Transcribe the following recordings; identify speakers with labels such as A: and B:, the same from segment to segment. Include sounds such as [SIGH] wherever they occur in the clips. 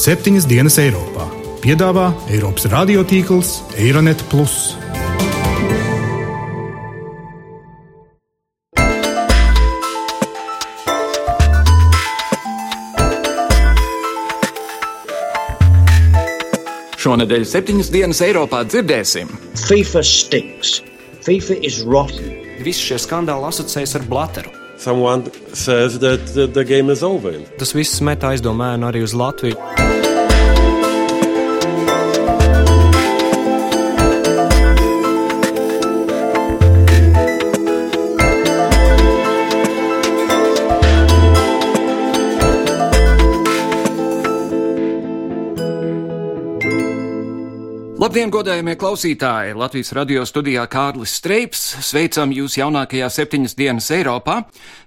A: septiņas dienas Eiropā. Piedāvā Eiropas radiotīkls Eironet.
B: Šonadēļ septiņas dienas Eiropā dzirdēsim.
C: FIFA stinks. FIFA is rotten.
D: Visi šie skandāli asociējas ar Blateru.
E: Someone says that the, game is over.
D: Tas viss met aizdomēnu arī uz Latviju.
B: Labdien, godējamie klausītāji! Latvijas radio studijā Kārlis Streips. Sveicam jūs jaunākajā septiņas dienas Eiropā.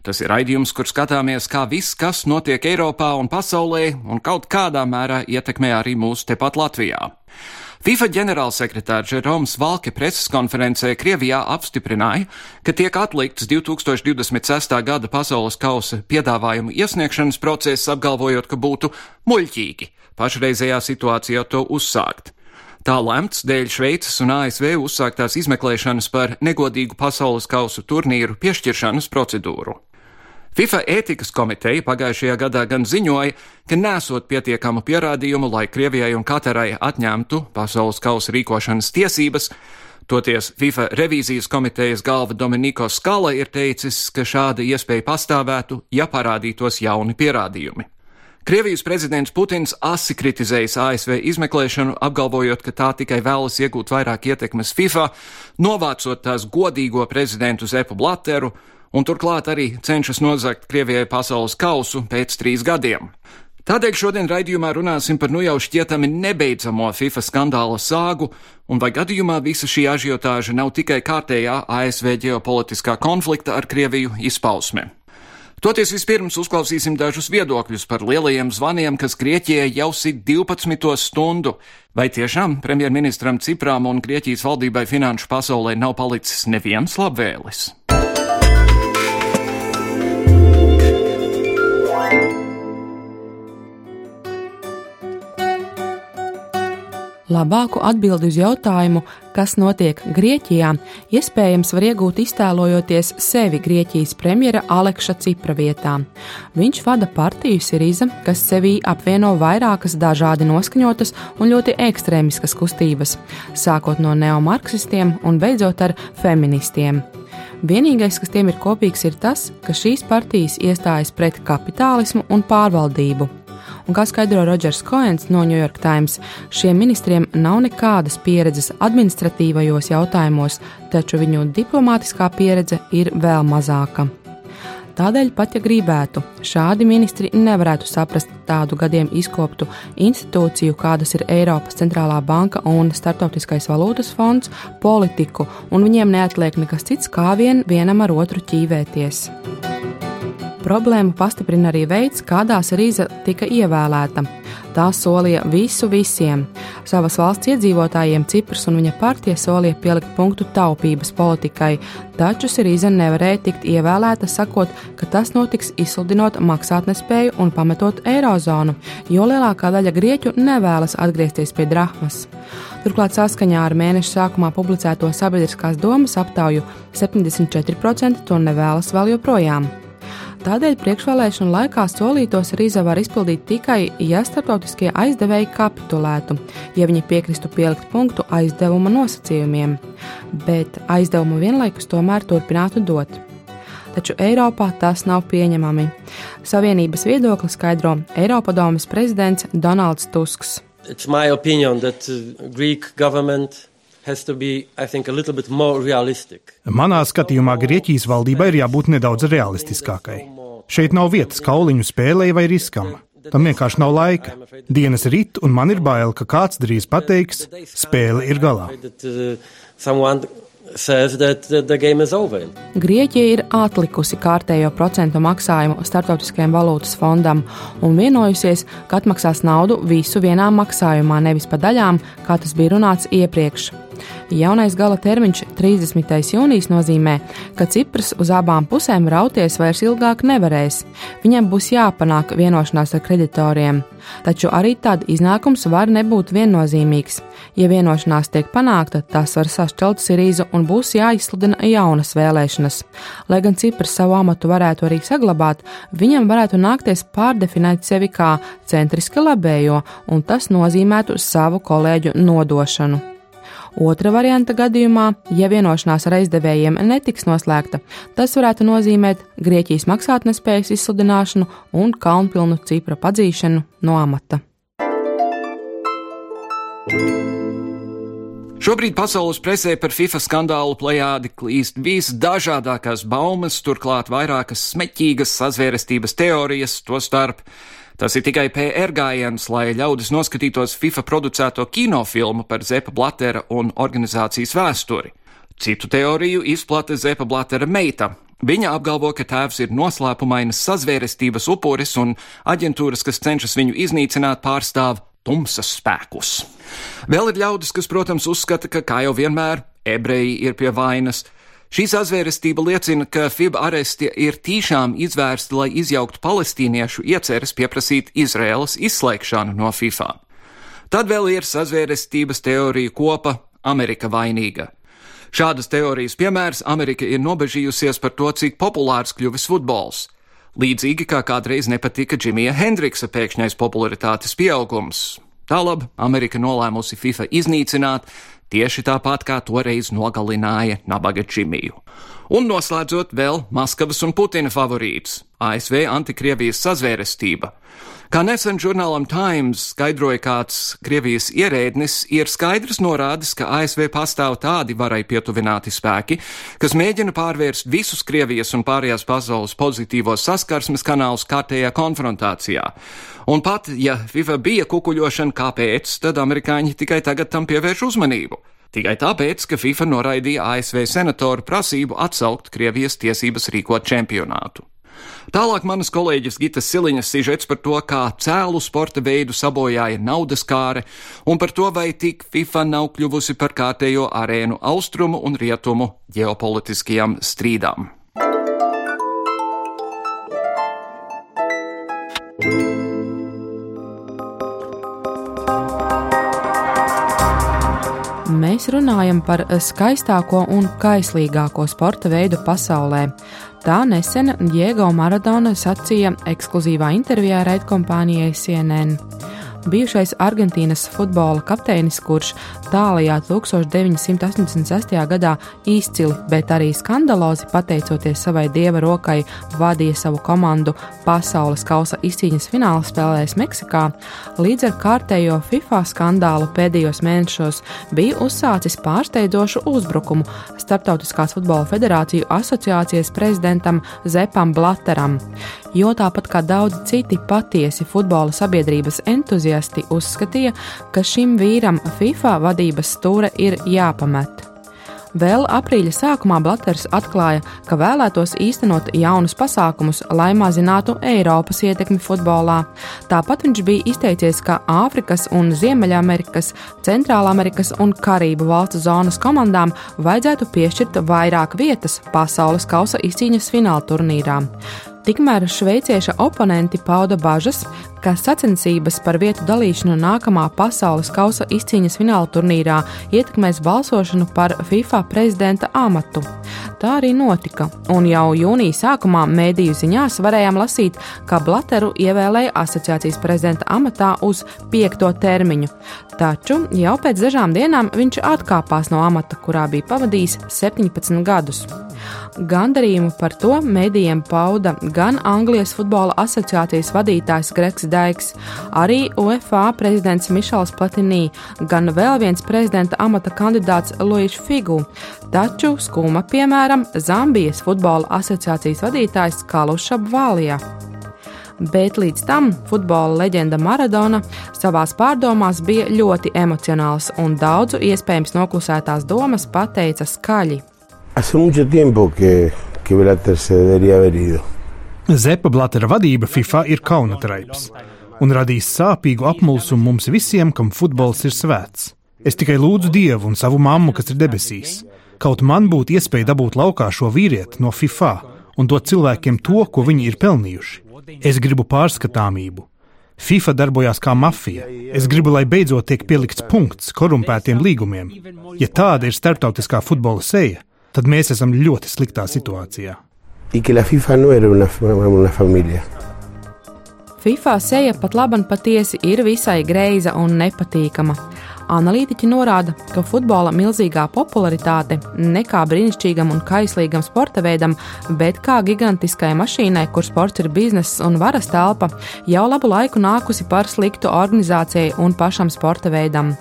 B: Tas ir raidījums, kur skatāmies, kā viss, kas notiek Eiropā un pasaulē, un kaut kādā mērā ietekmē arī mūs tepat Latvijā. FIFA ģenerālsekretārs Žeroms Valke preses konferencē Krievijā apstiprināja, ka tiek atlikts 2026. gada pasaules kausa piedāvājumu iesniegšanas process, apgalvojot, ka būtu muļķīgi pašreizējā situācijā to uzsākt. Tā lemts dēļ Šveices un ASV uzsāktās izmeklēšanas par negodīgu pasaules kausu turnīru piešķiršanas procedūru. FIFA ētikas komiteja pagājušajā gadā gan ziņoja, ka nesot pietiekamu pierādījumu, lai Krievijai un Katarai atņemtu pasaules kausa rīkošanas tiesības, Toties FIFA revīzijas komitejas galva Dominiko Skala ir teicis, ka šāda iespēja pastāvētu, ja parādītos jauni pierādījumi. Krievijas prezidents Putins asi kritizējis ASV izmeklēšanu, apgalvojot, ka tā tikai vēlas iegūt vairāk ietekmes FIFA, novācot tās godīgo prezidentu Zepu Blateru, un turklāt arī cenšas nozagt Krievijai pasaules kausu pēc trīs gadiem. Tādēļ šodien raidījumā runāsim par nu jau šķietami nebeidzamo FIFA skandāla sāgu, un vai gadījumā visa šī ažiotāža nav tikai kārtējā ASV ģeopolitiskā konflikta ar Krieviju izpausme. Toties vispirms uzklausīsim dažus viedokļus par lielajiem zvaniem, kas Grieķijai jau sit 12. stundu. Vai tiešām premjerministram Ciprām un Grieķijas valdībai finanšu pasaulē nav palicis neviens labvēlis?
F: Labāku atbildi uz jautājumu, kas notiek Grieķijā, iespējams var iegūt iztēlojoties sevi Grieķijas premjera Aleksa Cipra vietā. Viņš vada partiju Siriza, kas sevī apvieno vairākas dažādi noskaņotas un ļoti ekstrēmiskas kustības, sākot no neomarksistiem un beidzot ar feministiem. Vienīgais, kas tiem ir kopīgs, ir tas, ka šīs partijas iestājas pret kapitālismu un pārvaldību un kā skaidro Rodžers Koens no New York Times, šiem ministriem nav nekādas pieredzes administratīvajos jautājumos, taču viņu diplomātiskā pieredze ir vēl mazāka. Tādēļ, pat ja gribētu, šādi ministri nevarētu saprast tādu gadiem izkoptu institūciju, kādas ir Eiropas centrālā banka un Startautiskais valūtas fonds, politiku, un viņiem neatliek nekas cits kā vien vienam ar otru ķīvēties. Problēmu pastiprina arī veids, kādā Rīza tika ievēlēta. Tā solīja visu visiem. Savas valsts iedzīvotājiem Cipras un viņa partija solīja pielikt punktu taupības politikai, taču Sirīza nevarēja tikt ievēlēta, sakot, ka tas notiks izsludinot maksātnespēju un pametot eirozonu, jo lielākā daļa grieķu nevēlas atgriezties pie drahmas. Turklāt saskaņā ar mēneša sākumā publicēto sabiedriskās domas aptauju 74% to nevēlas vēl joprojām. Tādēļ priekšvēlēšanu laikā solītos Rīza var izpildīt tikai, ja starptautiskie aizdevēji kapitulētu, ja viņi piekristu pielikt punktu aizdevuma nosacījumiem, bet aizdevumu vienlaikus tomēr turpinātu dot. Taču Eiropā tas nav pieņemami. Savienības viedokli skaidro Eiropadomes prezidents Donalds Tusks.
E: It's my opinion that uh, Greek government
A: Manā skatījumā Grieķijas valdībai ir jābūt nedaudz realistiskākai. Šeit nav vietas kauliņu spēlei vai riskam. Tam vienkārši nav laika. Dienas rit, un man ir bail, ka kāds drīz pateiks, spēle ir galā.
F: Grieķija ir atlikusi kārtējo procentu maksājumu Startautiskajam valūtas fondam un vienojusies, ka atmaksās naudu visu vienā maksājumā, nevis pa daļām, kā tas bija runāts iepriekš. Jaunais gala termiņš 30. jūnijas nozīmē, ka Cipras uz abām pusēm rauties vairs ilgāk nevarēs. Viņam būs jāpanāk vienošanās ar kreditoriem. Taču arī tad iznākums var nebūt viennozīmīgs. Ja vienošanās tiek panākta, tas var sašķelt Sirīzu un būs jāizsludina jaunas vēlēšanas. Lai gan Cipras savu amatu varētu arī saglabāt, viņam varētu nākties pārdefinēt sevi kā centriski labējo, un tas nozīmētu savu kolēģu nodošanu. Otra varianta gadījumā, ja vienošanās ar aizdevējiem netiks noslēgta, tas varētu nozīmēt Grieķijas maksātnespējas izsludināšanu un kaunpilnu Cipra padzīšanu no amata.
B: Šobrīd pasaules presē par FIFA skandālu plējādi klīst visdažādākās baumas, turklāt vairākas smeķīgas sazvērestības teorijas, to starp Tas ir tikai PR gājiens, lai ļaudis noskatītos FIFA producēto kinofilmu par Zepa Blatera un organizācijas vēsturi. Citu teoriju izplata Zepa Blatera meita. Viņa apgalvo, ka tēvs ir noslēpumainas sazvērestības upuris un aģentūras, kas cenšas viņu iznīcināt, pārstāv tumsas spēkus. Vēl ir ļaudis, kas, protams, uzskata, ka, kā jau vienmēr, ebreji ir pie vainas, Šī sazvērestība liecina, ka FIB aresti ir tīšām izvērsti, lai izjauktu palestīniešu ieceres pieprasīt Izraēlas izslēgšanu no FIFA. Tad vēl ir sazvērestības teorija kopa Amerika vainīga. Šādas teorijas piemērs Amerika ir nobežījusies par to, cik populārs kļuvis futbols. Līdzīgi kā kādreiz nepatika Džimija Hendriksa pēkšņais popularitātes pieaugums. Tālāk Amerika nolēmusi FIFA iznīcināt, tieši tāpat kā toreiz nogalināja nabaga Džimiju. Un noslēdzot vēl Maskavas un Putina favorīts - ASV antikrievijas sazvērestība. Kā nesen žurnālam Times skaidroja kāds Krievijas ierēdnis, ir skaidrs norādis, ka ASV pastāv tādi varai pietuvināti spēki, kas mēģina pārvērst visus Krievijas un pārējās pasaules pozitīvos saskarsmes kanālus kārtējā konfrontācijā. Un pat, ja FIFA bija kukuļošana, kāpēc, tad amerikāņi tikai tagad tam pievērš uzmanību. Tikai tāpēc, ka FIFA noraidīja ASV senatoru prasību atsaukt Krievijas tiesības rīkot čempionātu. Tālāk manas kolēģis Gitas Siliņas sižets par to, kā cēlu sporta veidu sabojāja naudas kāre, un par to, vai tik FIFA nav kļuvusi par kārtējo arēnu austrumu un rietumu ģeopolitiskajām strīdām.
F: Mēs runājam par skaistāko un kaislīgāko sporta veidu pasaulē. Tā nesen Diego Maradona sacīja ekskluzīvā intervijā raidkompānijai CNN bijušais Argentīnas futbola kapteinis, kurš tālajā 1986. gadā izcili, bet arī skandalozi pateicoties savai dieva rokai, vadīja savu komandu pasaules kausa izcīņas fināla spēlēs Meksikā, līdz ar kārtējo FIFA skandālu pēdējos mēnešos bija uzsācis pārsteidzošu uzbrukumu Startautiskās futbola federāciju asociācijas prezidentam Zepam Blateram jo tāpat kā daudzi citi patiesi futbola sabiedrības entuziasti uzskatīja, ka šim vīram FIFA vadības stūre ir jāpamet. Vēl aprīļa sākumā Blaters atklāja, ka vēlētos īstenot jaunus pasākumus, lai mazinātu Eiropas ietekmi futbolā. Tāpat viņš bija izteicies, ka Āfrikas un Ziemeļamerikas, Centrālamerikas un Karību valstu zonas komandām vajadzētu piešķirt vairāk vietas pasaules kausa izcīņas fināla turnīrā. Tikmēr šveicieša oponenti pauda bažas, ka sacensības par vietu dalīšanu nākamā pasaules kausa izcīņas fināla turnīrā ietekmēs balsošanu par FIFA prezidenta amatu. Tā arī notika, un jau jūnija sākumā mēdīju ziņās varējām lasīt, ka Blateru ievēlēja asociācijas prezidenta amatā uz piekto termiņu. Taču jau pēc dažām dienām viņš atkāpās no amata, kurā bija pavadījis 17 gadus. Gandarījumu par to mēdījiem pauda gan Anglijas futbola asociācijas vadītājs Gregs Daigs, arī UEFA prezidents Mišels Platinī, gan vēl viens prezidenta amata kandidāts Luīš Figu, taču skuma piemēram Zambijas futbola asociācijas vadītājs Kaluša Bvālijā bet līdz tam futbola leģenda Maradona savās pārdomās bija ļoti emocionāls un daudzu iespējams noklusētās domas pateica skaļi.
G: Hace mucho tiempo que, que Blatter se debería haber ido.
A: Zepa Blatera vadība FIFA ir kaunatraips un radīs sāpīgu apmulsumu mums visiem, kam futbols ir svēts. Es tikai lūdzu Dievu un savu mammu, kas ir debesīs. Kaut man būtu iespēja dabūt laukā šo vīrieti no FIFA un dot cilvēkiem to, ko viņi ir pelnījuši. Es gribu pārskatāmību. FIFA darbojās kā mafija. Es gribu, lai beidzot tiek pielikts punkts korumpētiem līgumiem. Ja tāda ir starptautiskā futbola seja, tad mēs esam ļoti sliktā situācijā.
F: FIFA seja pat laban patiesi ir visai greiza un nepatīkama. Analītiķi norāda, ka futbola milzīgā popularitāte ne kā brīnišķīgam un kaislīgam sporta veidam, bet kā gigantiskai mašīnai, kur sports ir bizness un varas telpa, jau labu laiku nākusi par sliktu organizācijai un pašam sporta veidam.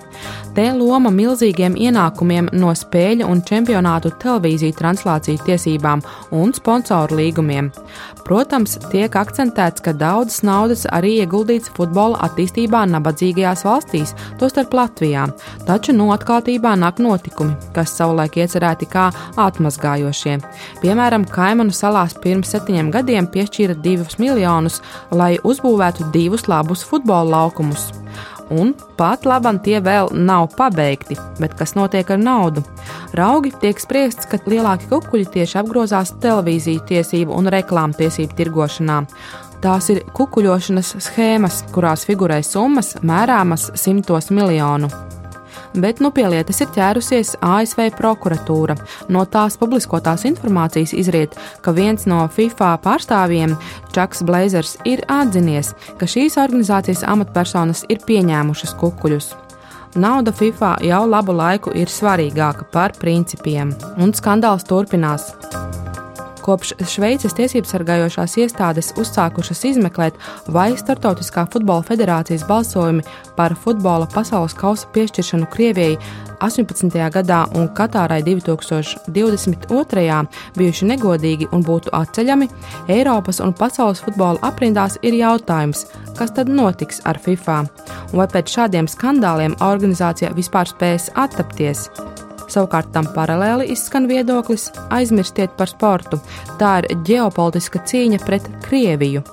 F: Te loma milzīgiem ienākumiem no spēļu un čempionātu televīziju translāciju tiesībām un sponsoru līgumiem. Protams, tiek akcentēts, ka daudzas naudas arī ieguldīts futbola attīstībā nabadzīgajās valstīs, tostarp Latvijā. Taču no atklātībā nāk notikumi, kas savulaik iecerēti kā atmazgājošie. Piemēram, Kaimanu salās pirms septiņiem gadiem piešķīra divus miljonus, lai uzbūvētu divus labus futbola laukumus un pat labam tie vēl nav pabeigti, bet kas notiek ar naudu? Raugi tiek spriests, ka lielāki kukuļi tieši apgrozās televīziju tiesību un reklāmu tiesību tirgošanā. Tās ir kukuļošanas schēmas, kurās figurē summas mērāmas simtos miljonu bet nu pie lietas ir ķērusies ASV prokuratūra. No tās publiskotās informācijas izriet, ka viens no FIFA pārstāvjiem, Čaks Blazers, ir atzinies, ka šīs organizācijas amatpersonas ir pieņēmušas kukuļus. Nauda FIFA jau labu laiku ir svarīgāka par principiem, un skandāls turpinās. Kopš Šveices tiesību sargājošās iestādes uzsākušas izmeklēt, vai Startautiskā futbola federācijas balsojumi par futbola pasaules kausa piešķiršanu Krievijai 18. gadā un Katārai 2022. bijuši negodīgi un būtu atceļami, Eiropas un pasaules futbola aprindās ir jautājums, kas tad notiks ar FIFA un vai pēc šādiem skandāliem organizācija vispār spēs attapties. Savukārt tam paralēli izskan viedoklis: aizmirstiet par sportu. Tā ir ģeopolitiska cīņa pret Krieviju.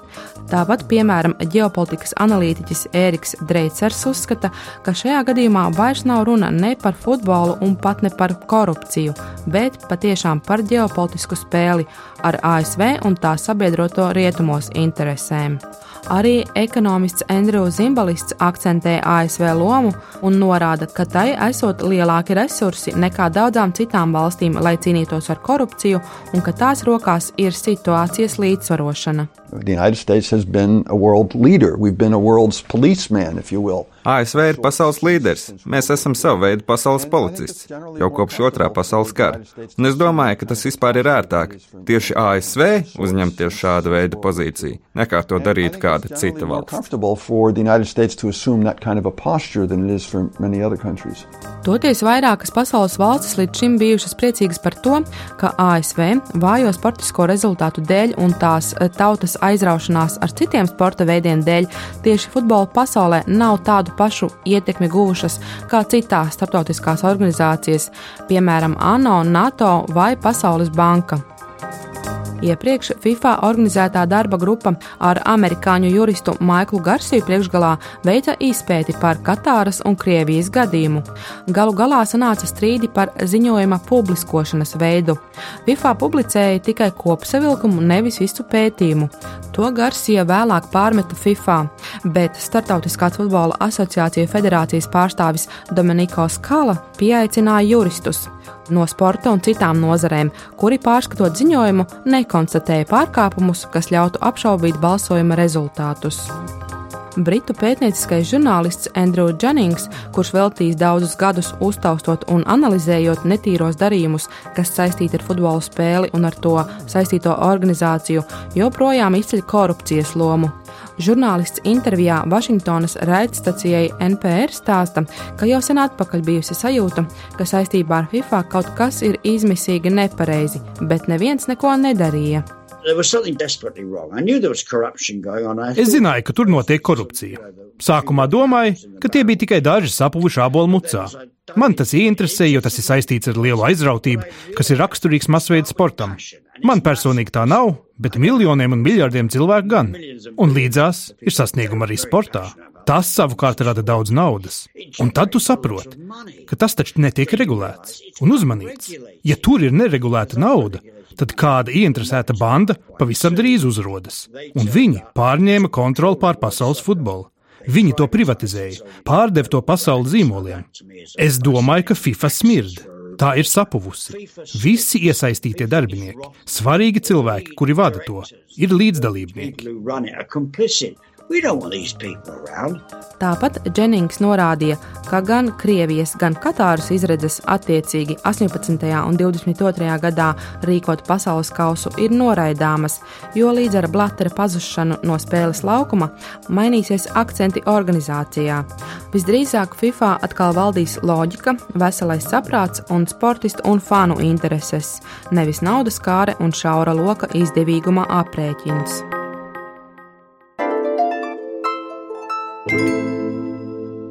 F: Tāpat, piemēram, ģeopolitikas analītiķis Ēriks Dreicers uzskata, ka šajā gadījumā vairs nav runa ne par futbolu un pat ne par korupciju, bet patiešām par ģeopolitisku spēli ar ASV un tā sabiedroto rietumos interesēm. Arī ekonomists Andrews Zimbalists akcentē ASV lomu un norāda, ka tai esot lielāki resursi nekā daudzām citām valstīm, lai cīnītos ar korupciju, un ka tās rokās ir situācijas līdzsvarošana. The United States has been a world leader. We've been a world's policeman, if you will.
H: ASV ir pasaules līderis. Mēs esam savu veidu pasaules policists jau kopš otrā pasaules kara. Un es domāju, ka tas vispār ir ērtāk tieši ASV uzņemties šādu veidu pozīciju, nekā to darīt kāda cita valsts.
F: Toties vairākas pasaules valstis līdz šim bijušas priecīgas par to, ka ASV vājo sportisko rezultātu dēļ un tās eh, tautas aizraušanās ar citiem sporta veidiem dēļ tieši futbola pasaulē nav tādu tādu pašu ietekmi guvušas kā citās starptautiskās organizācijas, piemēram, ANO, NATO vai Pasaules banka. Iepriekš FIFA organizētā darba grupa ar amerikāņu juristu Maiklu Garsiju priekšgalā veica izpēti par Katāras un Krievijas gadījumu. Galu galā sanāca strīdi par ziņojuma publiskošanas veidu. FIFA publicēja tikai kopsavilkumu, nevis visu pētījumu. To Garsija vēlāk pārmeta FIFA, bet Startautiskās futbola asociācija federācijas pārstāvis Dominiko Skala pieaicināja juristus no sporta un citām nozarēm, kuri pārskatot ziņojumu nekonstatēja pārkāpumus, kas ļautu apšaubīt balsojuma rezultātus. Britu pētnieciskais žurnālists Andrew Jennings, kurš veltījis daudzus gadus uztaustot un analizējot netīros darījumus, kas saistīti ar futbola spēli un ar to saistīto organizāciju, joprojām izceļ korupcijas lomu. Žurnālists intervijā Vašingtonas raidstacijai NPR stāsta, ka jau sen atpakaļ bijusi sajūta, ka saistībā ar FIFA kaut kas ir izmisīgi nepareizi, bet neviens neko nedarīja.
A: Es zināju, ka tur notiek korupcija. Sākumā domāju, ka tie bija tikai daži sapuvuši ābolu mucā. Man tas ieinteresēja, jo tas ir saistīts ar lielu aizrautību, kas ir raksturīgs masveida sportam. Man personīgi tā nav, bet miljoniem un miljardiem cilvēku gan. Un līdzās ir sasniegumi arī sportā. Tas savukārt rada daudz naudas. Un tad tu saproti, ka tas taču netiek regulēts un uzmanīts. Ja tur ir neregulēta nauda, tad kāda ieinteresēta banda pavisam drīz uzrodas, un viņi pārņēma kontroli pār pasaules futbolu. Viņi to privatizēja, pārdeva to pasaules zīmoliem. Es domāju, ka FIFA smirda. Tā ir sapuvusi. Visi iesaistītie darbinieki, svarīgi cilvēki, kuri vada to, ir līdzdalībnieki.
F: Tāpat Dženings norādīja, ka gan Krievijas, gan Katāras izredzes attiecīgi 18. un 22. gadā rīkot pasaules kausu ir noraidāmas, jo līdz ar Blatera pazušanu no spēles laukuma mainīsies akcenti organizācijā. Visdrīzāk FIFA atkal valdīs loģika, veselais saprāts un sportistu un fanu intereses, nevis naudas kāre un šaura loka izdevīguma aprēķins.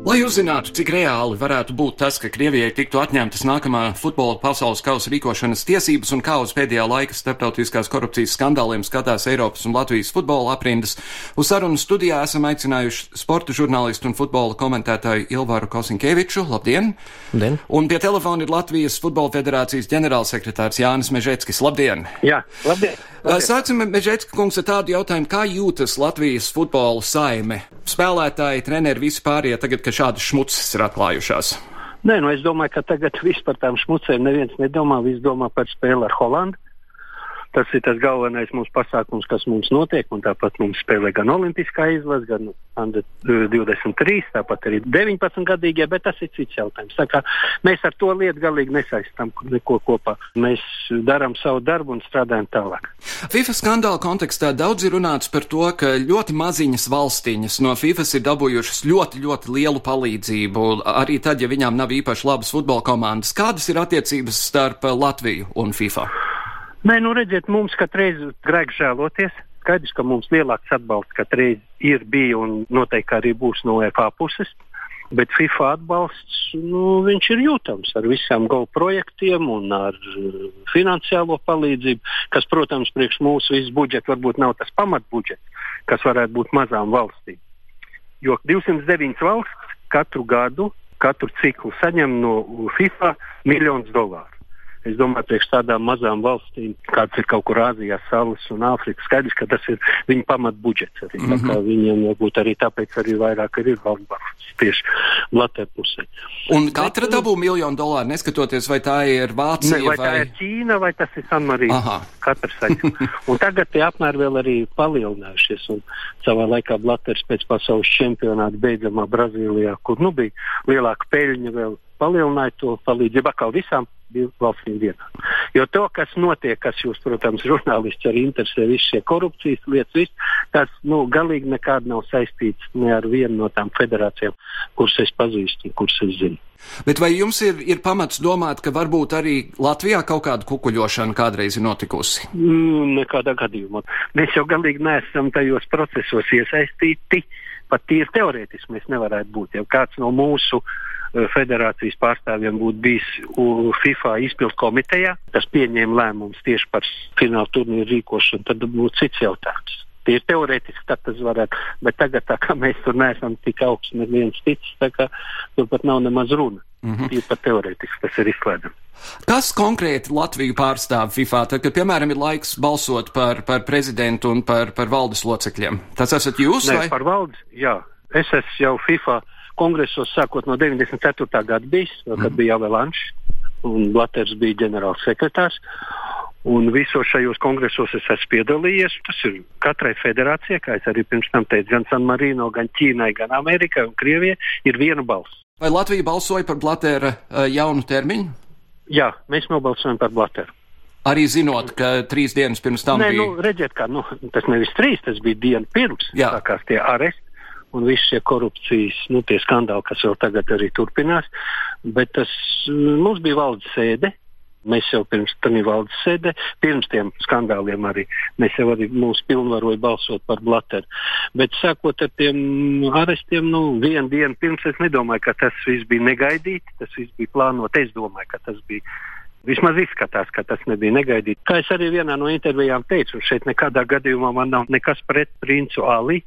B: Lai uzzinātu, cik reāli varētu būt tas, ka Krievijai tiktu atņemtas nākamā futbola pasaules kausa rīkošanas tiesības un kā uz pēdējā laika starptautiskās korupcijas skandāliem skatās Eiropas un Latvijas futbola aprindas, uz sarunu studijā esam aicinājuši sporta žurnālistu un futbola komentētāju Ilvāru Kosinkeviču. Labdien!
D: Labdien!
B: Un pie telefona ir Latvijas Futbola federācijas ģenerālsekretārs Jānis Mežeckis. Labdien!
I: Jā, labdien! labdien.
B: Sāksim, Mežecka kungs, ar tādu jautājumu, kā jūtas Latvijas futbola saime? Spēlētāji, treneri, visi pārējie tagad, ka šādas šmuces ir atklājušās.
I: Nē, nu es domāju, ka tagad vispār par tām šmucēm neviens nedomā. Visi domā par spēli ar Holandu. Tas ir tas galvenais mūsu pasākums, kas mums notiek. Tāpat mums spēlē gan Olimpiskā izlase, gan 23, tāpat arī 19 gadīgie, bet tas ir cits jautājums. Mēs ar to lietu galīgi nesaistām neko kopā. Mēs darām savu darbu un strādājam tālāk.
B: FIFA skandāla kontekstā daudz ir runāts par to, ka ļoti maziņas valstiņas no FIFA ir dabūjušas ļoti, ļoti lielu palīdzību, arī tad, ja viņām nav īpaši labas futbola komandas. Kādas ir attiecības starp Latviju un FIFA?
I: Nē, nu redziet, mums katreiz grēk žēloties. Skaidrs, ka mums lielāks atbalsts katreiz ir bijis un noteikti arī būs no EFA puses. Bet FIFA atbalsts nu, ir jūtams ar visiem GO projektiem un ar uh, finansiālo palīdzību, kas, protams, priekš mūsu visu budžetu varbūt nav tas pamatbudžets, kas varētu būt mazām valstīm. Jo 209 valsts katru gadu, katru ciklu saņem no FIFA miljonus dolāru. Es domāju, priekš tādām mazām valstīm, kādas ir kaut kur Āzijā, Salas un Āfrikas, skaidrs, ka tas ir viņu pamatbudžets. Arī, mm -hmm. Viņiem varbūt arī tāpēc arī vairāk ir valsts tieši Latvijas pusē.
B: Un katra dabū miljonu dolāru, neskatoties, vai tā ir Vācija
I: ne, vai, vai tā ir Ķīna vai tas ir Sanmarīna. Katrs saņem. [LAUGHS] un tagad tie apmēri vēl arī palielinājušies. Un savā laikā Latvijas pēc pasaules čempionāta beidzamā Brazīlijā, kur nu bija lielāka peļņa vēl palielināja to palīdzību atkal visām valstīm vienā. Jo to, kas notiek, kas jūs, protams, žurnālisti arī interesē, visas šie korupcijas lietas, viss, tas nu, galīgi nekādi nav saistīts ne ar vienu no tām federācijām, kuras es pazīstu kuras es zinu.
B: Bet vai jums ir, ir pamats domāt, ka varbūt arī Latvijā kaut kāda kukuļošana kādreiz ir notikusi?
I: Mm, nekādā gadījumā. Mēs jau galīgi neesam tajos procesos iesaistīti. Pat tīri teorētiski mēs nevarētu būt. Ja kāds no mūsu uh, federācijas pārstāvjiem būtu bijis FIFA izpildu komitejā, kas pieņēma lēmumus tieši par fināla turnīru rīkošanu, tad būtu cits jautājums. Ir teorētiski, tas varētu, bet tagad, tā kā mēs tur neesam tik augsts, neviens ticis, tā kā tur pat nav nemaz runa. Mm -hmm. Ir pat teorētiski, tas ir izslēdzams.
B: Kas konkrēti Latviju pārstāv FIFA? Tad, kad, piemēram, ir laiks balsot par, par prezidentu un par, par valdes locekļiem, tas esat jūs?
I: Nē,
B: vai?
I: par valdes, jā. Es esmu jau FIFA kongresos sākot no 94. gada bijis, mm. kad bija Avalanche un Laters bija ģenerāls sekretārs. Un visos šajos kongresos es esmu piedalījies. Tas ir katrai federācijai, kā es arī pirms tam teicu, gan San Marino, gan Ķīnai, gan Amerikai un Krievijai, ir viena balss.
B: Vai Latvija balsoja par Blatera uh, jaunu termiņu?
I: Jā, mēs nobalsojam par Blateru.
B: Arī zinot, ka trīs dienas pirms tam
I: Nē,
B: bija.
I: Nu, redziet, kā, nu, tas nevis trīs, tas bija diena pirms. Jā. Sākās tie aresti un visi šie korupcijas nu, skandāli, kas vēl tagad arī turpinās. Bet tas mums bija valdes sēde. Mēs jau pirms tam valdes sēdē, pirms tiem skandāliem arī mēs jau arī mūsu pilnvaroja balsot par Blateru. Bet sākot ar tiem arestiem, nu, vienu dienu pirms es nedomāju, ka tas viss bija negaidīti, tas viss bija plānot. Es domāju, ka tas bija Vismaz izskatās, ka tas nebija negaidīts. Kā es arī vienā no intervijām teicu, šeit nekādā gadījumā man nav nekas pret princu Ali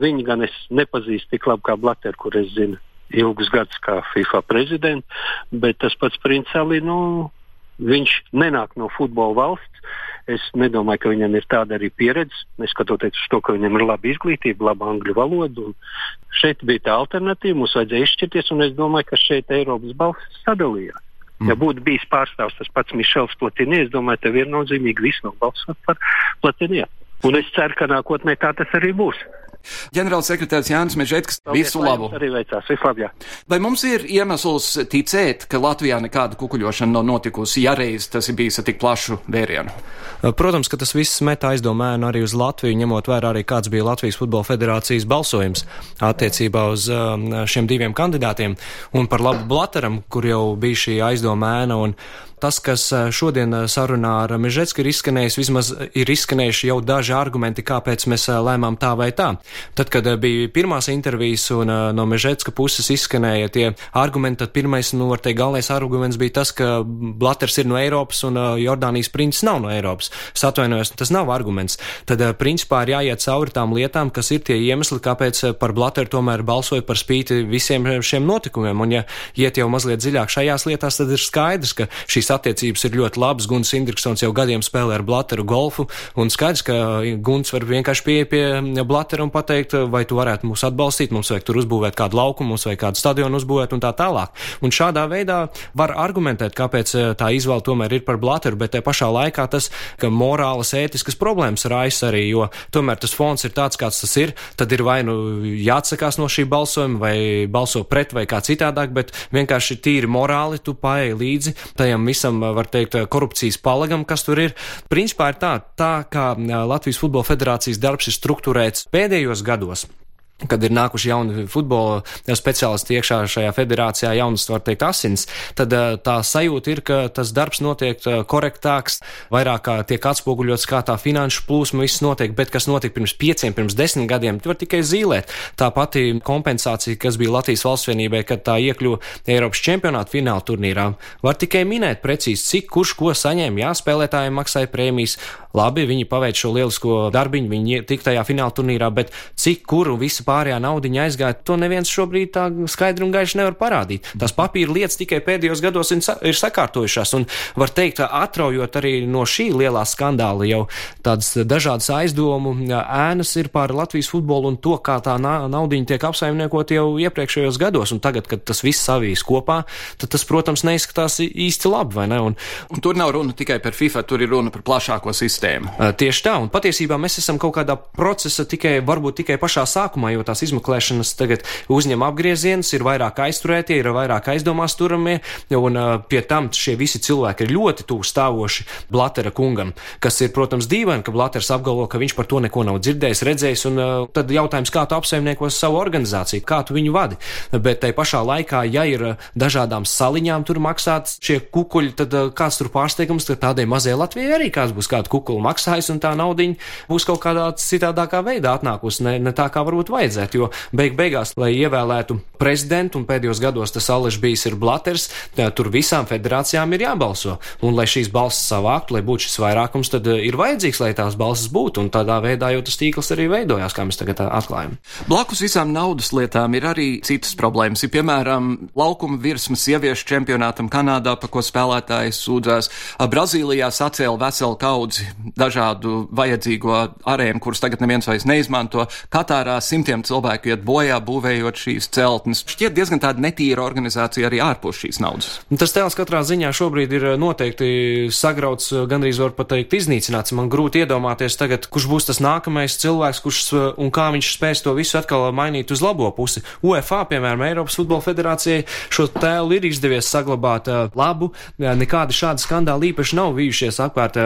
I: Viņi gan es nepazīstu tik labi kā Blatter, kur es zinu ilgus gadus kā FIFA prezidents, bet tas pats Princis Ali, nu, viņš nenāk no futbola valsts. Es nedomāju, ka viņam ir tāda arī pieredze, neskatoties uz to, ka viņam ir laba izglītība, laba angļu valoda. Šeit bija tā alternatīva, mums vajadzēja izšķirties, un es domāju, ka šeit Eiropas balss sadalījās. Mm. Ja būtu bijis pārstāvs tas pats Mišels Platīnijas, es domāju, ka viennozīmīgi viss nobalsot par Platīniju. Un es ceru, ka nākotnē tā tas arī būs.
B: Ģenerālsekretārs Jānis Mežģētis, visu labu!
I: Arī veicās, vislabāk!
B: Vai mums ir iemesls ticēt, ka Latvijā nekāda kukuļošana nav notikusi, ja reiz tas ir bijis ar tik plašu vērienu?
D: Protams, ka tas viss met aizdomēnu arī uz Latviju, ņemot vērā arī kāds bija Latvijas futbola federācijas balsojums attiecībā uz um, šiem diviem kandidātiem un par labu Blateram, kur jau bija šī aizdomēna un tas, kas uh, šodien uh, sarunā ar Mežetsku ir izskanējis, vismaz ir izskanējuši jau daži argumenti, kāpēc mēs uh, lēmām tā vai tā. Tad, kad eh, bija pirmās intervijas un eh, no Mežetska puses izskanēja tie argumenti, tad pirmais, nu, var teikt, galvenais arguments bija tas, ka Blaters ir no Eiropas un eh, Jordānijas princis nav no Eiropas. Es atvainojos, tas nav arguments. Tad, principā, ir jāiet cauri tām lietām, kas ir tie iemesli, kāpēc par Blateru tomēr balsoja par spīti visiem šiem notikumiem. Un, ja iet jau mazliet dziļāk šajās lietās, tad ir skaidrs, ka šīs attiecības ir ļoti labas. Guns Indriksons jau gadiem spēlē ar Blateru golfu, un skaidrs, ka Guns var vienkārši pie, pie Blatera un pateikt, vai tu varētu mūs atbalstīt, mums vajag tur uzbūvēt kādu laukumu, mums vajag kādu stadionu uzbūvēt un tā tālāk. Un šādā veidā var argumentēt, kāpēc eh, tā izvēle tomēr ir par Blateru, bet te pašā laikā tas, ka morālas, ētiskas problēmas raisa arī, jo tomēr tas fons ir tāds, kāds tas ir, tad ir vai nu jāatsakās no šī balsojuma, vai balso pret, vai kā citādāk, bet vienkārši tīri morāli tu paēji līdzi tajam visam, var teikt, korupcijas palagam, kas tur ir. Principā ir tā, tā kā Latvijas Futbola Federācijas darbs ir strukturēts pēdējos pēdējos gados kad ir nākuši jauni futbola speciālisti iekšā šajā federācijā, jaunas, var teikt, asins, tad eh, tā sajūta ir, ka tas darbs notiek eh, korektāks, vairāk tiek atspoguļots, kā tā finanšu plūsma viss notiek, bet kas notika pirms pieciem, pirms desmit gadiem, var tikai zīlēt. Tā pati kompensācija, kas bija Latvijas valstsvienībai, kad tā iekļuva Eiropas čempionāta fināla turnīrā, var tikai minēt precīzi, cik kurš ko saņēma. Jā, spēlētājiem maksāja prēmijas, labi, viņi paveic šo lielisko darbiņu, viņi tik tajā fināla turnīrā, bet cik kuru visi pārējā naudiņa aizgāja, to neviens šobrīd tā skaidri un gaiši nevar parādīt. Tās papīra lietas tikai pēdējos gados ir sakārtojušās, un var teikt, atraujot arī no šī lielā skandāla jau tādas dažādas aizdomu ēnas ir par Latvijas futbolu un to, kā tā naudiņa tiek apsaimniekot jau iepriekšējos gados, un tagad, kad tas viss savīs kopā, tad tas, protams, neizskatās īsti labi, vai ne?
B: Un, un tur nav runa tikai par FIFA, tur ir runa par plašāko sistēmu.
D: Tieši tā, un patiesībā mēs esam kaut kādā procesa tikai, varbūt tikai pašā sākumā, jo tās izmeklēšanas tagad uzņem apgriezienus, ir vairāk aizturētie, ir vairāk aizdomās turamie, un uh, pie tam šie visi cilvēki ir ļoti tuvu stāvoši Blatera kungam, kas ir, protams, dīvaini, ka Blaters apgalvo, ka viņš par to neko nav dzirdējis, redzējis, un uh, tad jautājums, kā tu apsaimniekos savu organizāciju, kā tu viņu vadi. Bet tai pašā laikā, ja ir dažādām saliņām tur maksāts šie kukuļi, tad uh, kāds tur pārsteigums, tad tādai mazai Latvijai arī kāds būs kādu kukulu maksājis, un tā naudiņa būs kaut kādā citādākā veidā atnākusi, ne, ne tā kā varbūt vajadzētu jo beig beigās, lai ievēlētu prezidentu, un pēdējos gados tas Aleš bijis ir Blaters, tur visām federācijām ir jābalso. Un, lai šīs balsis savāktu, lai būtu šis vairākums, tad ir vajadzīgs, lai tās balsis būtu, un tādā veidā jau tas tīkls arī veidojās, kā mēs tagad atklājam.
B: Blakus visām naudas lietām ir arī citas problēmas. Ir, piemēram, laukuma virsmas sieviešu čempionātam Kanādā, pa ko spēlētāji sūdzās. Brazīlijā sacēla veselu kaudzi dažādu vajadzīgo arēnu, kurus tagad neviens vairs neizmanto. Katārā simtiem cilvēku iet bojā, būvējot šīs celtnes. Šķiet diezgan tāda netīra organizācija arī ārpus šīs naudas.
D: Tas tēls katrā ziņā šobrīd ir eh, noteikti sagrauts, eh, gandrīz var pateikt, iznīcināts. Man grūti iedomāties tagad, kurš būs tas nākamais cilvēks, kurš eh, un kā viņš spēs to visu atkal mainīt uz labo pusi. UEFA, piemēram, Eiropas Futbola Federācijai šo tēlu ir izdevies saglabāt labu. Nekādi šādi skandāli īpaši nav bijušies apkārt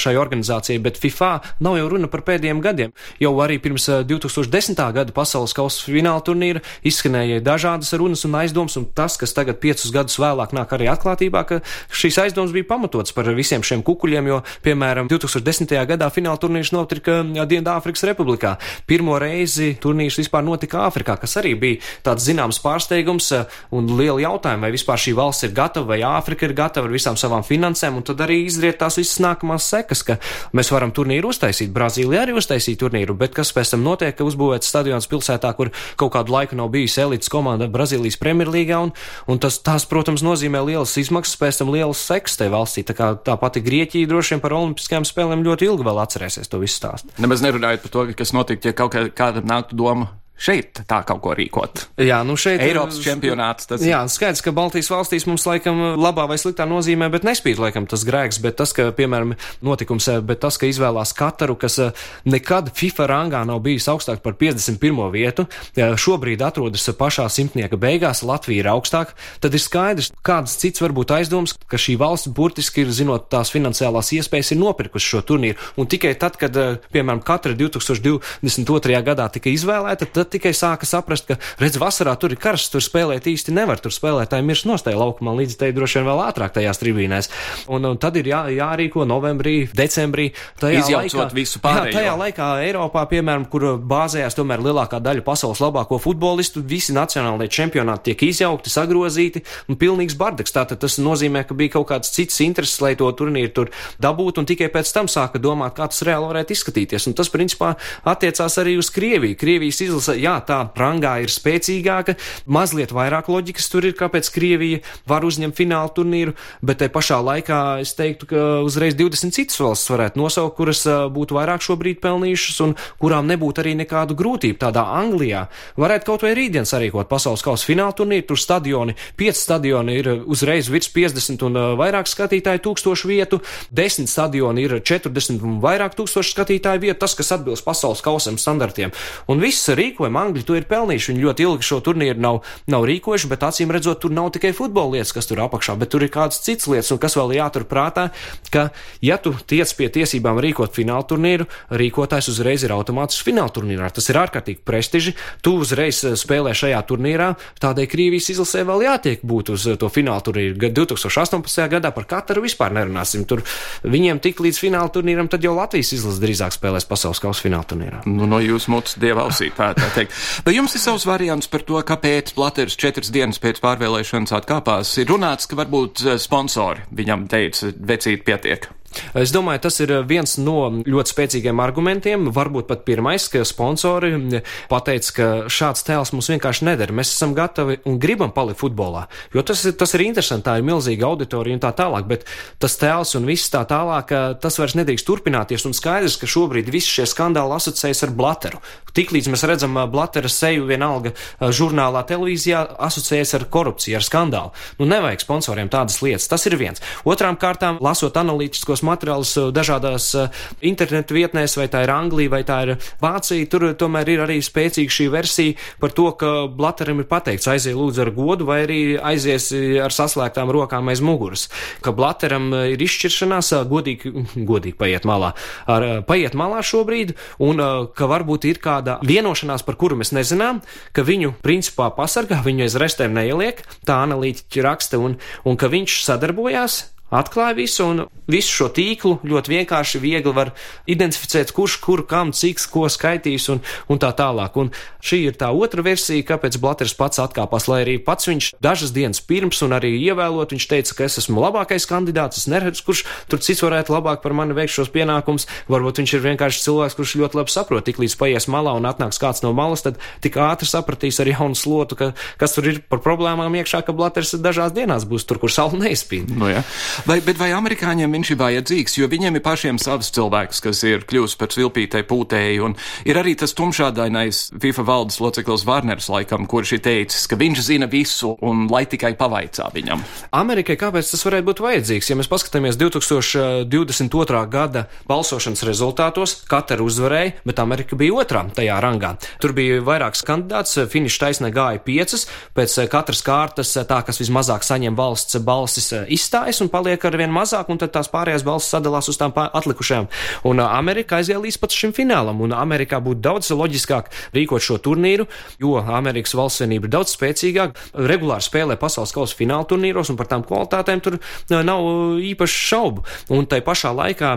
D: šai organizācijai, bet FIFA nav jau runa par pēdējiem gadiem. Jau arī pirms 2010. gada pasaules kausa fināla turnīra izskanēja dažādas runas un aizdomas, un tas, kas tagad piecus gadus vēlāk nāk arī atklātībā, ka šīs aizdomas bija pamatotas par visiem šiem kukuļiem, jo, piemēram, 2010. gadā fināla turnīrs notika Dienvidāfrikas Republikā. Pirmo reizi turnīrs vispār notika Āfrikā, kas arī bija tāds zināms pārsteigums un liela jautājuma, vai vispār šī valsts ir gatava, vai Āfrika ir gatava ar visām savām finansēm, un tad arī izriet tās visas nākamās sekas, ka Mēs varam turnīru uztaisīt, Brazīlija arī uztaisīja turnīru, bet kas pēc tam notiek, ka uzbūvēts stadions pilsētā, kur kaut kādu laiku nav bijusi elites komanda Brazīlijas Premjerlīgā, un, un tas, tās, protams, nozīmē lielas izmaksas, pēc tam lielas seks te valstī. Tā kā tā pati Grieķija droši vien par olimpiskajām spēlēm ļoti ilgi vēl atcerēsies to visu stāstu.
B: Nemaz nerunājot par to, kas notiktu, ja kaut kāda nāktu doma šeit tā kaut ko rīkot.
D: Jā, nu šeit
B: Eiropas čempionāts. Tas...
D: Jā, skaidrs, ka Baltijas valstīs mums laikam labā vai sliktā nozīmē, bet nespīd laikam tas grēks, bet tas, ka, piemēram, notikums, eh, bet tas, ka izvēlās Kataru, kas eh, nekad FIFA rangā nav bijis augstāk par 51. vietu, šobrīd atrodas pašā simtnieka beigās, Latvija ir augstāk, tad ir skaidrs, kāds cits var būt aizdoms, ka šī valsts burtiski ir, zinot tās finansiālās iespējas, ir nopirkusi šo turnīru. Un tikai tad, kad, eh, piemēram, Katra 2022. gadā tika izvēlēta, tad tikai sāka saprast, ka, redz, vasarā tur ir karsts, tur spēlēt īsti nevar, tur spēlētāji mirs nostāja laukumā, līdz te droši vien vēl ātrāk tajās tribīnēs. Un, un tad ir jā, jārīko novembrī, decembrī.
B: Izjaucot laikā, visu pārējo.
D: Jā, tajā laikā Eiropā, piemēram, kur bāzējās tomēr lielākā daļa pasaules labāko futbolistu, visi nacionālajie čempionāti tiek izjaukti, sagrozīti un pilnīgs bardaks. Tātad tas nozīmē, ka bija kaut kāds cits intereses, lai to turnīru tur dabūtu, un tikai pēc tam sāka domāt, kā tas reāli varētu izskatīties. Un tas, principā, attiecās arī uz Krieviju. Krievijas izlase, jā, tā rangā ir spēcīgāka, mazliet vairāk loģikas tur ir, kāpēc Krievija var uzņemt fināla turnīru, bet te pašā laikā es teiktu, ka uzreiz 20 citas valsts varētu nosaukt, kuras būtu vairāk šobrīd pelnījušas un kurām nebūtu arī nekādu grūtību. Tādā Anglijā varētu kaut vai rītdien sarīkot pasaules kausa fināla turnīru, tur stadioni, 5 stadioni ir uzreiz virs 50 un vairāk skatītāju tūkstošu vietu, 10 stadioni ir 40 un vairāk tūkstošu skatītāju vietu, tas, kas atbilst pasaules kausam standartiem. Un viss rīkojumi Angļi to ir pelnījuši. Viņi ļoti ilgi šo turnīru nav, nav rīkojuši, bet acīm redzot, tur nav tikai futbola lietas, kas tur apakšā, bet tur ir kādas citas lietas, un kas vēl jāturprātā, ka, ja tu tiec pie tiesībām rīkot fināla turnīru, rīkotājs uzreiz ir automātiski fināla turnīrā. Tas ir ārkārtīgi prestiži. Tu uzreiz eh, spēlē šajā turnīrā, tādēļ Krievijas izlasē vēl jātiek būt uz eh, to fināla turnīru. 2018. gadā par Kataru vispār nerunāsim. Tur viņiem tik līdz fināla turnīram, tad jau Latvijas izlase drīzāk spēlēs pasaules kausa fināla turnīrā.
B: Nu, no jūsu mutes dieva ausī, tā, tā teikt. Vai jums ir savs variants par to, kāpēc Platers četras dienas pēc pārvēlēšanas atkāpās? Ir runāts, ka varbūt eh, sponsori viņam teica, vecīt pietiek.
D: Es domāju, tas ir viens no ļoti spēcīgiem argumentiem. Varbūt pat pirmais, ka sponsori pateica, ka šāds tēls mums vienkārši neder. Mēs esam gatavi un gribam palikt futbolā. Jo tas, tas ir interesanti, tā ir milzīga auditorija un tā tālāk, bet tas tēls un viss tā tālāk, tas vairs nedrīkst turpināties. Un skaidrs, ka šobrīd visi šie skandāli asociējas ar Blateru. Tiklīdz mēs redzam Blatera seju vienalga žurnālā, televīzijā, asociējas ar korupciju, ar skandālu. Nu, nevajag sponsoriem tādas lietas. Tas ir viens. Otrām kārtām, lasot analītiskos šos materiālus uh, dažādās uh, internetu vietnēs, vai tā ir Anglija, vai tā ir Vācija. Tur tomēr ir arī spēcīga šī versija par to, ka Blateram ir pateikts aizie lūdzu ar godu, vai arī aizies ar saslēgtām rokām aiz muguras. Ka Blateram ir izšķiršanās, godīgi, [LAUGHS] godīgi paiet malā, ar, paiet malā šobrīd, un ka varbūt ir kāda vienošanās, par kuru mēs nezinām, ka viņu principā pasargā, viņu aiz restēm neieliek, tā analītiķi raksta, un, un ka viņš sadarbojās atklāja visu, un visu šo tīklu ļoti vienkārši, viegli var identificēt, kurš kur kam, cik ko skaitīs un, un tā tālāk. Un šī ir tā otra versija, kāpēc Blaters pats atkāpās, lai arī pats viņš dažas dienas pirms un arī ievēlot, viņš teica, ka es esmu labākais kandidāts, es neredzu, kurš tur cits varētu labāk par mani veikt šos pienākumus. Varbūt viņš ir vienkārši cilvēks, kurš ļoti labi saprot, tik līdz paies malā un atnāks kāds no malas, tad tik ātri sapratīs ar jaunu slotu, ka, kas tur ir par problēmām iekšā, ka Blaters dažās dienās būs tur, kur saule neizspīd.
B: Nu, ja. Vai, bet vai amerikāņiem viņš ir vajadzīgs, jo viņiem ir pašiem savs cilvēks, kas ir kļuvis par svilpītai pūtēju, un ir arī tas tumšādainais FIFA valdes loceklis Varners laikam, kurš ir teicis, ka viņš zina visu un lai tikai pavaicā viņam.
D: Amerikai kāpēc tas varētu būt vajadzīgs? Ja mēs paskatāmies 2022. gada balsošanas rezultātos, Katara uzvarēja, bet Amerika bija otrā tajā rangā. Tur bija vairāks kandidāts, finiša taisnē gāja piecas, pēc katras kārtas tā, kas vismazāk saņem valsts balsis, izstājas un paliek ar vien mazāk, un tad tās pārējās balss sadalās uz tām atlikušajām. Un Amerika aiziet līdz pat šim finālam, un Amerikā būtu daudz loģiskāk rīkot šo turnīru, jo Amerikas valsts vienība ir daudz spēcīgāka, regulāri spēlē pasaules kausa fināla turnīros, un par tām kvalitātēm tur nav īpaši šaubu. Un tai pašā laikā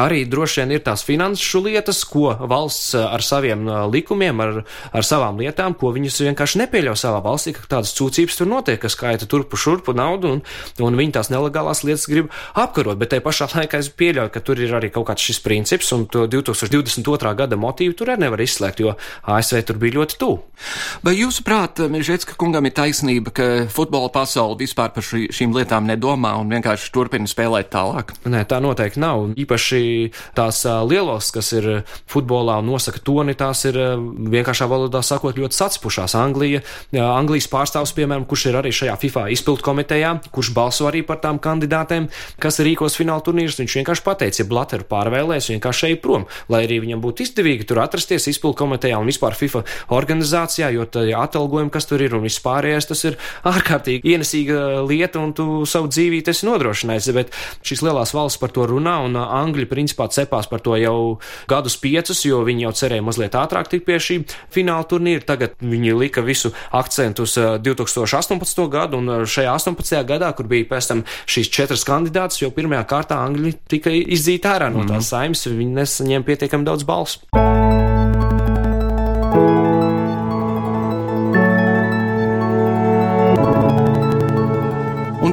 D: Arī droši vien ir tās finanšu lietas, ko valsts ar saviem likumiem, ar, ar savām lietām, ko viņus vienkārši nepieļauj savā valstī, ka tādas sūdzības tur notiek, kas skaita turpu šurpu naudu, un, un viņi tās nelegālās lietas grib apkarot. Bet te pašā laikā es pieļauju, ka tur ir arī kaut kāds šis princips, un to 2022. gada motīvu tur arī nevar izslēgt, jo ASV tur bija ļoti tuvu.
B: Vai jūsuprāt, Mežģītska kungam ir taisnība, ka futbola pasaule vispār par šī, šīm lietām nedomā un vienkārši turpina spēlēt tālāk?
D: Nē, tā noteikti nav. Īpaši tās lielos, kas ir futbolā un nosaka toni, tās ir vienkāršā valodā sakot ļoti satspušās. Anglija, Anglijas pārstāvs, piemēram, kurš ir arī šajā FIFA izpildu komitejā, kurš balso arī par tām kandidātēm, kas rīkos fināla turnīrus, viņš vienkārši pateica, ja Blateru pārvēlēs, vienkārši ej prom, lai arī viņam būtu izdevīgi tur atrasties izpildu komitejā un vispār FIFA organizācijā, jo atalgojumi, kas tur ir un vispārējais, tas ir ārkārtīgi ienesīga lieta un tu savu dzīvību esi nodrošinājis. Bet šīs lielās valsts par to runā un Angļi principā cepās par to jau gadus piecus, jo viņi jau cerēja mazliet ātrāk tikt pie šī fināla turnīra. Tagad viņi lika visu akcentu uz 2018. gadu, un šajā 18. gadā, kur bija pēc tam šīs četras kandidātas, jo pirmajā kārtā Angļi tika izdzīti ārā no tās mm. saimnes, viņi nesaņēma pietiekami daudz balsu.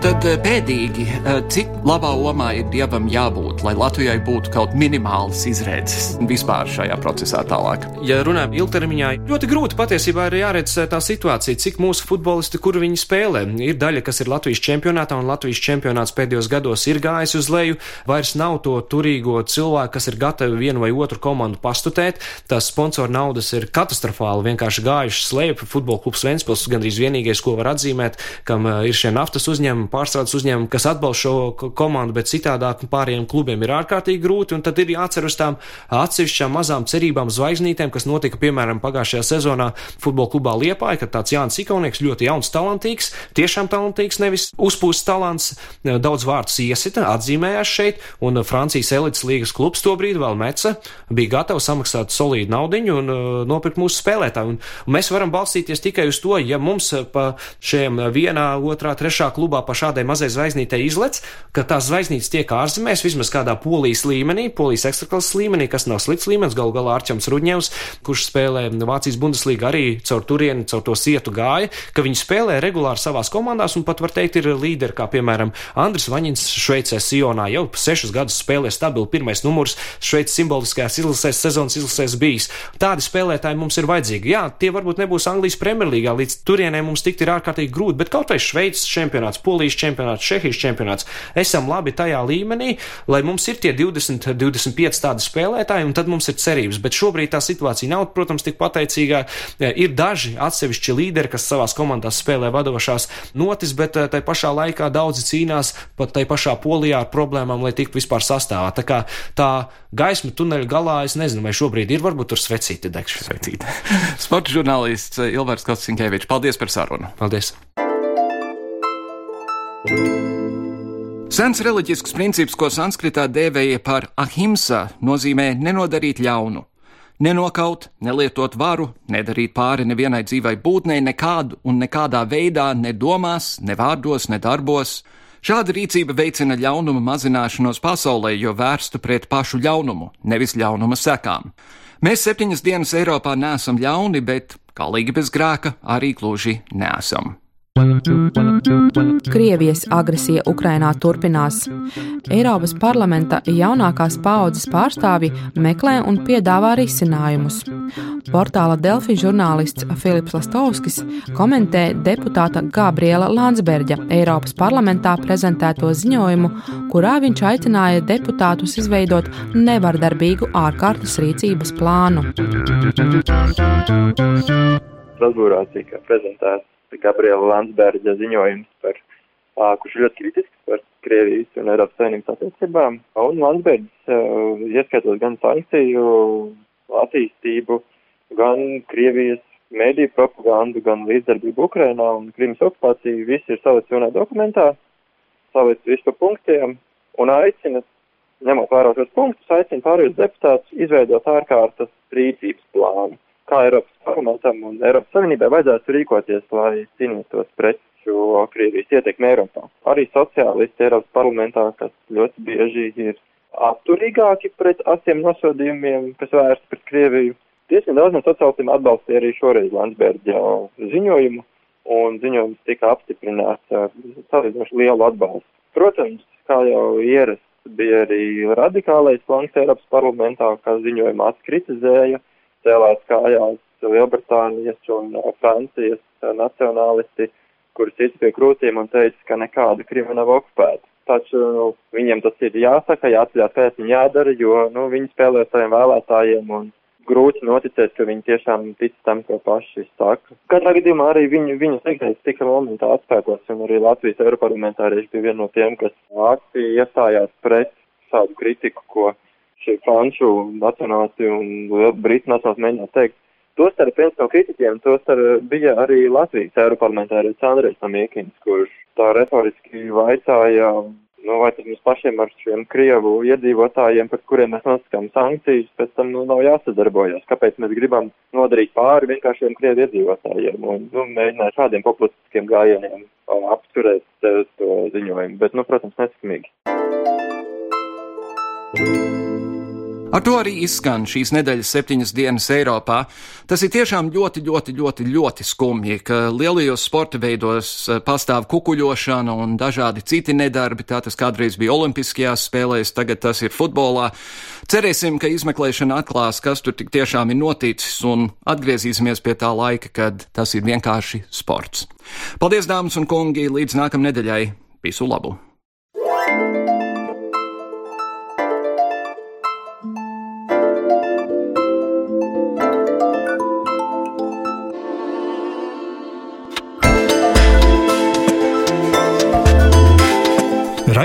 B: Tad eh, pēdīgi, eh, cik labā omā ir dievam jābūt, lai Latvijai būtu kaut minimāls izredzes vispār šajā procesā tālāk?
D: Ja runājam ilgtermiņā, ļoti grūti patiesībā ir jāredz eh, tā situācija, cik mūsu futbolisti, kur viņi spēlē. Ir daļa, kas ir Latvijas čempionātā, un Latvijas čempionāts pēdējos gados ir gājis uz leju. Vairs nav to turīgo cilvēku, kas ir gatavi vienu vai otru komandu pastutēt. Tās sponsoru naudas ir katastrofāli vienkārši gājušas leju. Futbola klubs Ventspils gandrīz vienīgais, ko var atzīmēt, kam ir šie naftas uzņēmumi pārstrādes uzņēmumi, kas atbalsta šo komandu, bet citādāk pārējiem klubiem ir ārkārtīgi grūti. Tad ir jācer uz tām atsevišķām mazām cerībām, zvaigznītēm, kas notika piemēram pagājušajā sezonā futbola klubā Liepāja, kad tāds Jānis Ikaunieks ļoti jauns, talantīgs, tiešām talantīgs, nevis uzpūsts talants, daudz vārdus iesita, atzīmējās šeit, un Francijas elites līgas klubs to brīdi vēl meca, bija gatavs samaksāt solīdu naudiņu un uh, nopirkt mūsu spēlētāju. Un, mēs varam balstīties tikai uz to, ja mums pa šiem vienā, otrā, trešā klubā pa šādai mazai zvaigznītei izlec, ka tās zvaigznītes tiek ārzemēs, vismaz kādā polijas līmenī, polijas ekstraklases līmenī, kas nav slikts līmenis, galu galā Arčams Rudņevs, kurš spēlē Vācijas Bundeslīgā arī caur turieni, caur to sietu gāja, ka viņi spēlē regulāri savās komandās un pat var teikt ir līderi, kā piemēram Andris Vaņins Šveicē Sionā jau sešus gadus spēlē stabili pirmais numurs Šveices simboliskajās izlasēs sezonas izlasēs bijis. Tādi spēlētāji mums ir vajadzīgi. Jā, tie varbūt nebūs Anglijas Premjerlīgā, līdz turienē mums tikt ir ārkārtīgi grūti, bet kaut vai Šveices čempionāts, Polijas Latvijas čempionāts, Čehijas čempionāts. Esam labi tajā līmenī, lai mums ir tie 20, 25 tādi spēlētāji, un tad mums ir cerības. Bet šobrīd tā situācija nav, protams, tik pateicīgā. Ir daži atsevišķi līderi, kas savās komandās spēlē vadošās notis, bet eh, tai pašā laikā daudzi cīnās pat tai pašā polijā ar problēmām, lai tiktu vispār sastāvā. Tā kā tā gaisma tuneļa galā, es nezinu, vai šobrīd ir, varbūt tur svecīti degšana. [LAUGHS]
B: Sporta žurnālists Ilvars Kostinkēvičs, paldies par sarunu.
D: Paldies!
B: Sens reliģisks princips, ko sanskritā dēvēja par ahimsa, nozīmē nenodarīt ļaunu. Nenokaut, nelietot varu, nedarīt pāri nevienai dzīvai būtnei nekādu un nekādā veidā, ne domās, ne vārdos, ne darbos. Šāda rīcība veicina ļaunuma mazināšanos pasaulē, jo vērstu pret pašu ļaunumu, nevis ļaunuma sekām. Mēs septiņas dienas Eiropā neesam ļauni, bet, kā līgi bez grēka, arī gluži neesam.
F: Krievijas agresija Ukrainā turpinās. Eiropas parlamenta jaunākās paaudzes pārstāvji meklē un piedāvā risinājumus. Portāla Delfi žurnālists Filips Lastovskis komentē deputāta Gabriela Landsberga Eiropas parlamentā prezentēto ziņojumu, kurā viņš aicināja deputātus izveidot nevardarbīgu ārkārtas rīcības plānu.
J: Strasbūrā tika prezentēts Gabriela Landsberga ziņojums par, uh, kurš ļoti kritisks par Krievijas un Eiropas Savienības attiecībām. Un Landsbergs, uh, ieskatot gan sankciju attīstību, gan Krievijas mēdīju propagandu, gan līdzdarbību Ukrainā un Krimas okupāciju, viss ir salikts vienā dokumentā, salikts visu pa punktiem un aicina, ņemot vērā šos punktus, aicina pārējos deputātus izveidot ārkārtas rīcības plānu kā Eiropas parlamentam un Eiropas Savienībai vajadzētu rīkoties, lai cīnītos pret šo Krievijas ietekmi Eiropā. Arī sociālisti Eiropas parlamentā, kas ļoti bieži ir atturīgāki pret asiem nosodījumiem, kas vērsti pret Krieviju. Diezgan daudz no sociālistiem atbalstīja arī šoreiz Landsberģa ziņojumu, un ziņojums tika apstiprināts ar salīdzinoši lielu atbalstu. Protams, kā jau ierasts, bija arī radikālais flanks Eiropas parlamentā, kas ziņojumu atkritizēja, cēlās kājās Lielbritānijas un Francijas nacionālisti, kurus cits pie krūtīm un teica, ka nekāda Krievija nav okupēta. Taču nu, viņiem tas ir jāsaka, jāatceļās, kāpēc viņi jādara, jo nu, viņi spēlē saviem vēlētājiem un grūti noticēt, ka viņi tiešām tic tam, ko paši saka. Katrā gadījumā arī viņu, viņu teiktais tika momentā atspēkots, un arī Latvijas Eiroparlamentārieši bija viena no tiem, kas aktīvi iestājās pret šādu kritiku, ko šie franču nacionālisti un britu nacionālisti mēģināja teikt. Tostarp viens no kritiķiem, tostarp bija arī Latvijas Eiroparlamentārietis Andrejs Samiekins, kurš tā retoriski vaicāja Nu, vai tad mums pašiem ar šiem Krievu iedzīvotājiem, par kuriem mēs nosakām sankcijas, pēc tam nu, nav jāsadarbojas? Kāpēc mēs gribam nodarīt pāri vienkāršiem Krievu iedzīvotājiem un nu, mēģināt šādiem populistiskiem gājieniem apturēt to ziņojumu, bet, nu, protams, nesakamīgi.
B: Ar to arī izskan šīs nedēļas septiņas dienas Eiropā. Tas ir tiešām ļoti, ļoti, ļoti, ļoti skumji, ka lielajos sporta veidos eh, pastāv kukuļošana un dažādi citi nedarbi. Tā tas kādreiz bija Olimpiskajās spēlēs, tagad tas ir futbolā. Cerēsim, ka izmeklēšana atklās, kas tur tik tiešām ir noticis, un atgriezīsimies pie tā laika, kad tas ir vienkārši sports. Paldies, dāmas un kungi, līdz nākamnedēļai! Visu labu!